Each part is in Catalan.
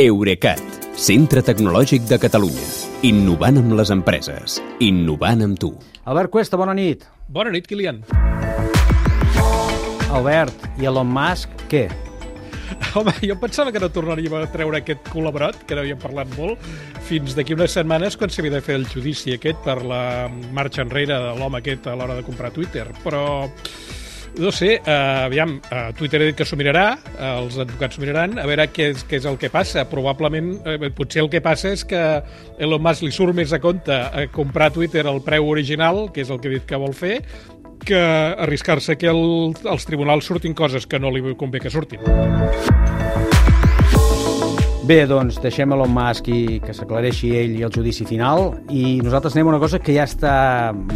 Eurecat, centre tecnològic de Catalunya. Innovant amb les empreses. Innovant amb tu. Albert Cuesta, bona nit. Bona nit, Kilian. Albert, i Elon Musk, què? Home, jo pensava que no tornaríem a treure aquest col·laborat, que n'havíem parlat molt, fins d'aquí unes setmanes quan s'havia de fer el judici aquest per la marxa enrere de l'home aquest a l'hora de comprar Twitter. Però no sé, uh, aviam, uh, Twitter ha dit que s'ho mirarà, uh, els advocats s'ho miraran, a veure què és, què és el que passa. Probablement, uh, potser el que passa és que Elon Musk li surt més a compte a comprar Twitter al preu original, que és el que ha dit que vol fer, que arriscar-se que el, els tribunals surtin coses que no li convé que surtin. Bé, doncs deixem Elon Musk i que s'aclareixi ell i el judici final i nosaltres anem a una cosa que ja està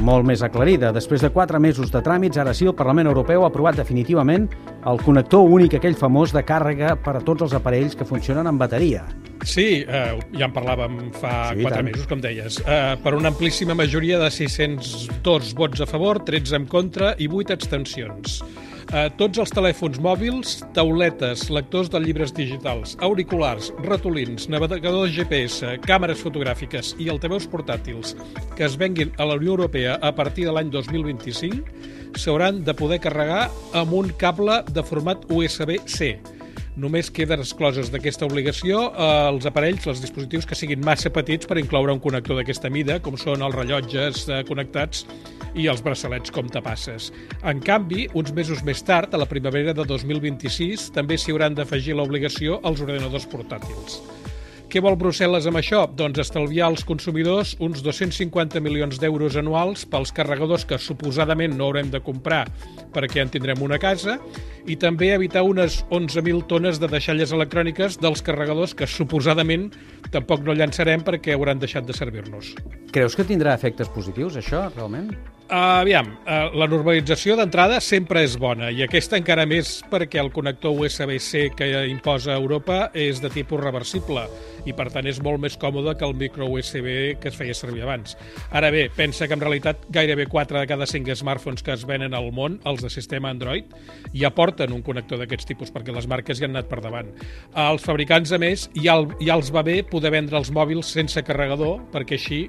molt més aclarida. Després de quatre mesos de tràmits, ara sí, el Parlament Europeu ha aprovat definitivament el connector únic, aquell famós de càrrega per a tots els aparells que funcionen amb bateria. Sí, eh, ja en parlàvem fa sí, quatre tant. mesos, com deies. Eh, per una amplíssima majoria de 602 vots a favor, 13 en contra i 8 abstencions. Eh, tots els telèfons mòbils, tauletes, lectors de llibres digitals, auriculars, ratolins, navegadors GPS, càmeres fotogràfiques i altaveus portàtils que es venguin a la Unió Europea a partir de l'any 2025 s'hauran de poder carregar amb un cable de format USB-C Només queden excloses d'aquesta obligació eh, els aparells, els dispositius que siguin massa petits per incloure un connector d'aquesta mida, com són els rellotges eh, connectats i els braçalets com tapasses. En canvi, uns mesos més tard, a la primavera de 2026, també s'hi hauran d'afegir l'obligació als ordenadors portàtils. Què vol Brussel·les amb això? Doncs estalviar als consumidors uns 250 milions d'euros anuals pels carregadors que suposadament no haurem de comprar perquè en tindrem una casa i també evitar unes 11.000 tones de deixalles electròniques dels carregadors que suposadament tampoc no llançarem perquè hauran deixat de servir-nos. Creus que tindrà efectes positius, això, realment? Uh, aviam, uh, la normalització d'entrada sempre és bona i aquesta encara més perquè el connector USB-C que imposa Europa és de tipus reversible i per tant és molt més còmode que el micro USB que es feia servir abans. Ara bé, pensa que en realitat gairebé 4 de cada 5 smartphones que es venen al món, els de sistema Android, ja porten un connector d'aquests tipus perquè les marques ja han anat per davant. Els fabricants, a més, ja, ja els va bé poder vendre els mòbils sense carregador perquè així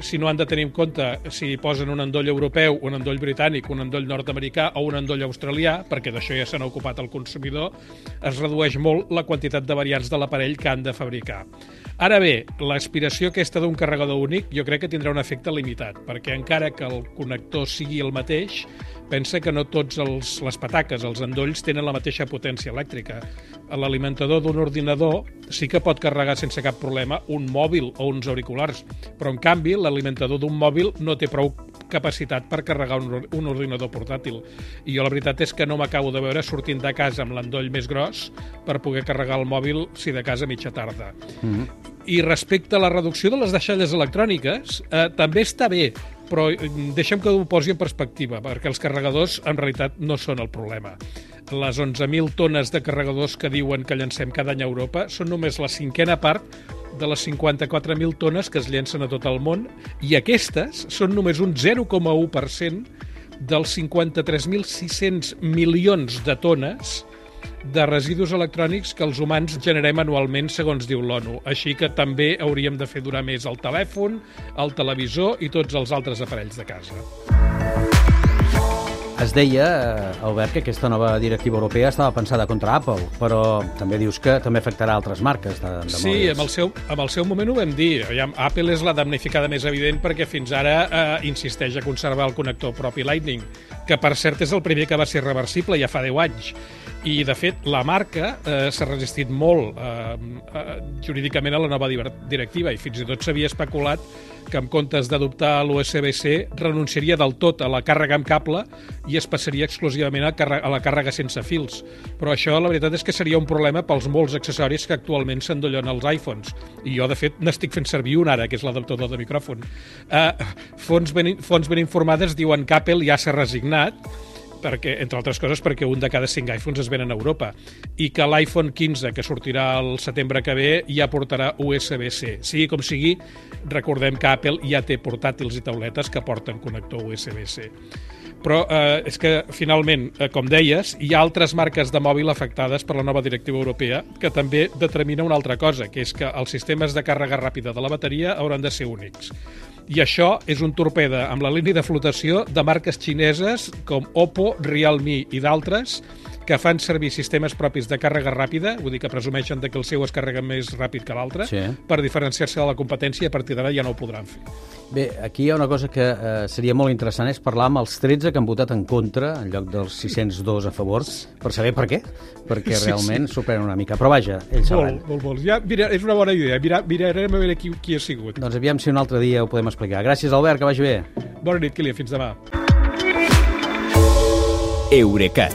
si no han de tenir en compte si posen un endoll europeu, un endoll britànic, un endoll nord-americà o un endoll australià, perquè d'això ja se n'ha ocupat el consumidor, es redueix molt la quantitat de variants de l'aparell que han de fabricar. Ara bé, l'aspiració aquesta d'un carregador únic jo crec que tindrà un efecte limitat, perquè encara que el connector sigui el mateix, pensa que no tots els, les pataques, els endolls, tenen la mateixa potència elèctrica. L'alimentador d'un ordinador sí que pot carregar sense cap problema un mòbil o uns auriculars, però en canvi l'alimentador d'un mòbil no té prou capacitat per carregar un, un ordinador portàtil. I jo la veritat és que no m'acabo de veure sortint de casa amb l'endoll més gros per poder carregar el mòbil si de casa mitja tarda. Mm -hmm. I respecte a la reducció de les deixalles electròniques, eh, també està bé, però mm, deixem que ho posi en perspectiva, perquè els carregadors en realitat no són el problema. Les 11.000 tones de carregadors que diuen que llancem cada any a Europa són només la cinquena part de les 54.000 tones que es llencen a tot el món i aquestes són només un 0,1% dels 53.600 milions de tones de residus electrònics que els humans generem anualment, segons diu l'ONU. Així que també hauríem de fer durar més el telèfon, el televisor i tots els altres aparells de casa. Es deia, eh, Albert, que aquesta nova directiva europea estava pensada contra Apple, però també dius que també afectarà altres marques de, de sí, mòbils. amb el, seu, amb el seu moment ho vam dir. Aviam, Apple és la damnificada més evident perquè fins ara eh, insisteix a conservar el connector propi Lightning, que per cert és el primer que va ser reversible ja fa 10 anys. I, de fet, la marca eh, s'ha resistit molt eh, eh, jurídicament a la nova directiva i fins i tot s'havia especulat que en comptes d'adoptar l'USB-C renunciaria del tot a la càrrega amb cable i es passaria exclusivament a, a la càrrega sense fils. Però això, la veritat és que seria un problema pels molts accessoris que actualment s'endollen als iPhones. I jo, de fet, n'estic fent servir un ara, que és l'adaptador de micròfon. Uh, fons, ben, fons ben informades diuen que Apple ja s'ha resignat perquè, entre altres coses perquè un de cada cinc iPhones es venen a Europa i que l'iPhone 15, que sortirà el setembre que ve, ja portarà USB-C. Sigui com sigui, recordem que Apple ja té portàtils i tauletes que porten connector USB-C. però eh, és que finalment, eh, com deies, hi ha altres marques de mòbil afectades per la nova directiva europea que també determina una altra cosa, que és que els sistemes de càrrega ràpida de la bateria hauran de ser únics. I això és un torpede amb la línia de flotació de marques xineses com Oppo, Realme i d'altres que fan servir sistemes propis de càrrega ràpida, vull dir que presumeixen de que el seu es carrega més ràpid que l'altre, Sí. per diferenciar-se de la competència i a partir d'ara ja no ho podran fer. Bé, aquí hi ha una cosa que eh, seria molt interessant, és parlar amb els 13 que han votat en contra, en lloc dels 602 a favor, per saber per què, perquè Sí, realment s'ho prenen una mica. Però vaja, ells sabran. Molt, molt, molt. Ja, mira, és una bona idea. Mira, mirarem a veure qui, qui ha sigut. Doncs aviam si un altre dia ho podem explicar. Gràcies, Albert, que vagi bé. Bona nit, Kilian. Fins demà. Eurecat,